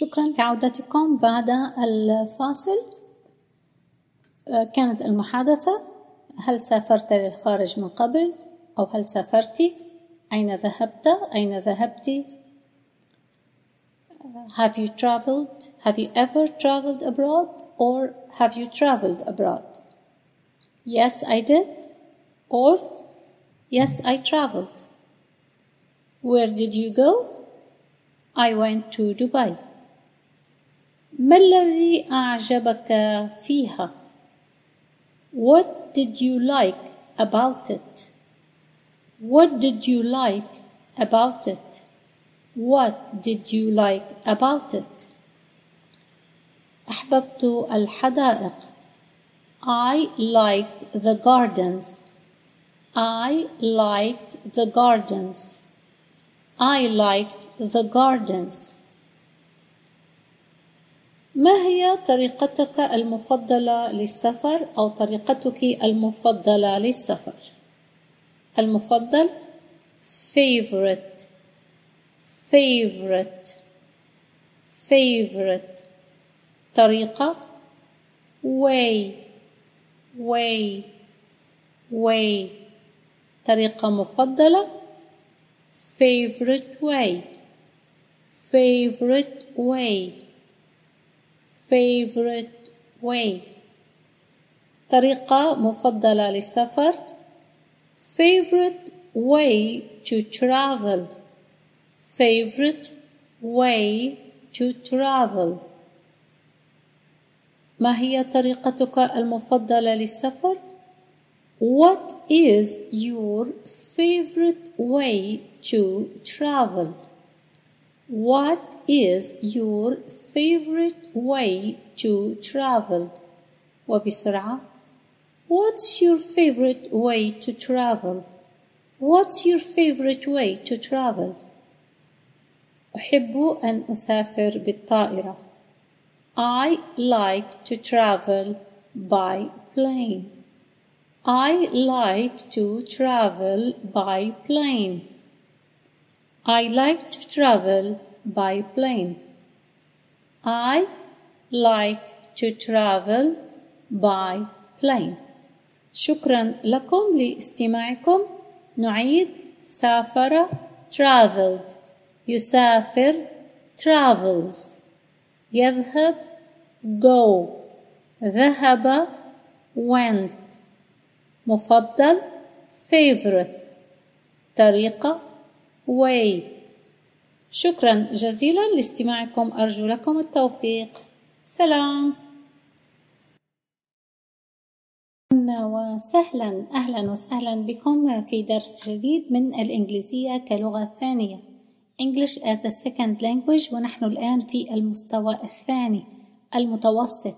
شكرا لعودتكم بعد الفاصل كانت المحادثة هل سافرت للخارج من قبل أو هل سافرت أين ذهبت أين ذهبت Have you traveled Have you ever traveled abroad or have you traveled abroad Yes I did or Yes I traveled Where did you go I went to Dubai ما الذي أعجبك فيها What did you like about it What did you like about it What did you like about it أحببت الحدائق I liked the gardens I liked the gardens I liked the gardens ما هي طريقتك المفضلة للسفر أو طريقتك المفضلة للسفر؟ المفضل favorite favorite favorite. طريقة way way way. طريقة مفضلة favorite way favorite way. Favorite way طريقة مفضلة للسفر favorite way to travel favorite way to travel ما هي طريقتك المفضلة للسفر What is your favorite way to travel What is your favorite way to travel? وبسرعة What's your favorite way to travel? What's your favorite way to travel? أحب أن أسافر بالطائرة. I like to travel by plane. I like to travel by plane. I like to travel by plane. I like to travel by plane. شكرا لكم لاستماعكم نعيد سافر traveled. يسافر travels. يذهب go. ذهب went. مفضل favorite. طريقة way شكرا جزيلا لاستماعكم أرجو لكم التوفيق. سلام. وسهلا أهلا وسهلا بكم في درس جديد من الإنجليزية كلغة ثانية English as a second language ونحن الآن في المستوى الثاني المتوسط.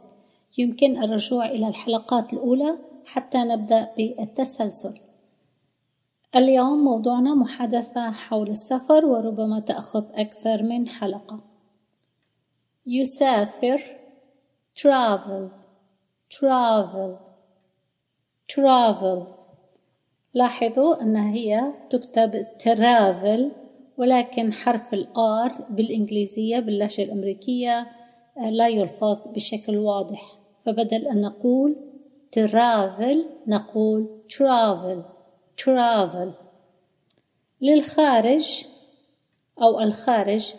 يمكن الرجوع إلى الحلقات الأولى حتى نبدأ بالتسلسل. اليوم موضوعنا محادثة حول السفر وربما تأخذ أكثر من حلقة. يسافر travel travel travel. لاحظوا أنها هي تكتب travel ولكن حرف الآر بالإنجليزية باللهجة الأمريكية لا يلفظ بشكل واضح. فبدل أن نقول travel نقول travel. Travel للخارج أو الخارج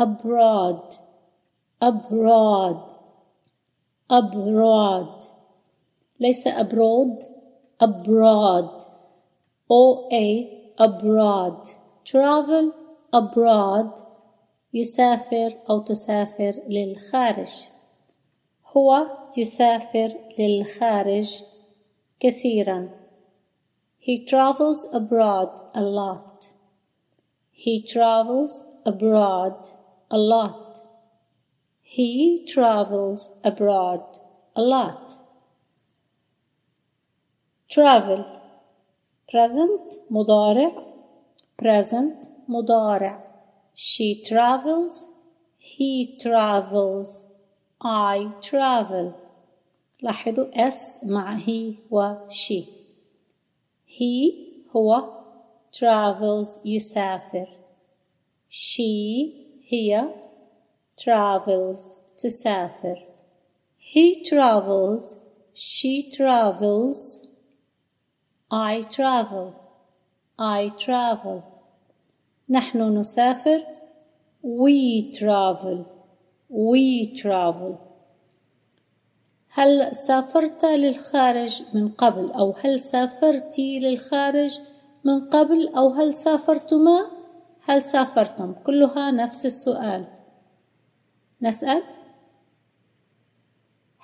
abroad abroad abroad ليس abroad abroad o a abroad travel abroad يسافر أو تسافر للخارج هو يسافر للخارج كثيرا He travels abroad a lot. He travels abroad a lot. He travels abroad a lot. Travel present مضارع present مضارع she travels he travels I travel لاحظوا S مع he و she he هو travels يسافر She here travels to safer. He travels She travels I travel I travel. نحن نسافر We travel We travel. هل سافرت للخارج من قبل أو هل سافرتي للخارج من قبل أو هل سافرتما هل سافرتم كلها نفس السؤال نسأل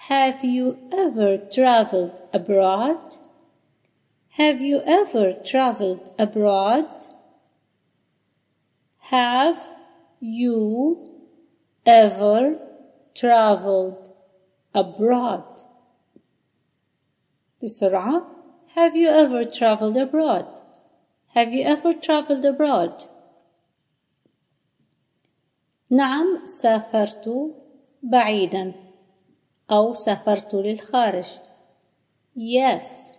Have you ever traveled abroad? Have you ever traveled abroad? Have you ever traveled abroad. بسرعة Have you ever traveled abroad? Have you ever traveled abroad? نعم سافرت بعيدا أو سافرت للخارج Yes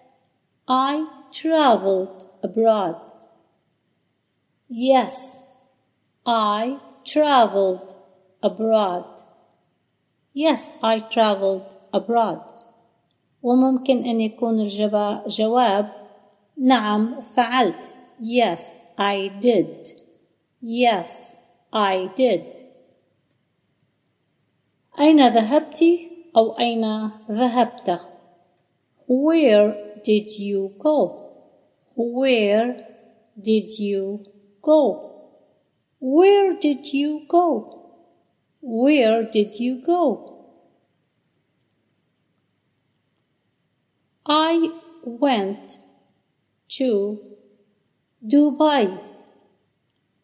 I traveled abroad. Yes I traveled abroad. Yes, I traveled abroad. وممكن أن يكون الجواب نعم فعلت. Yes, I did. Yes, I did. أين ذهبت أو أين ذهبت؟ Where did you go? Where did you go? Where did you go? Where did you go? I went to Dubai.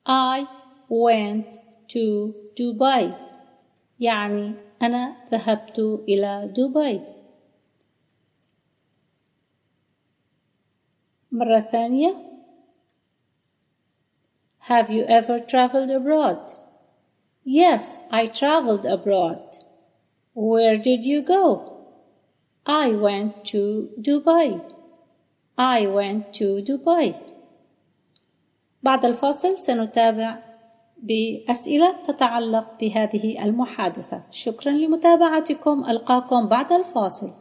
I went to Dubai. يعني أنا ذهبت إلى دبي. مرة ثانية. Have you ever traveled abroad? Yes, I traveled abroad. Where did you go? I went to Dubai. I went to Dubai. بعد الفاصل سنتابع بأسئلة تتعلق بهذه المحادثة. شكرا لمتابعتكم. ألقاكم بعد الفاصل.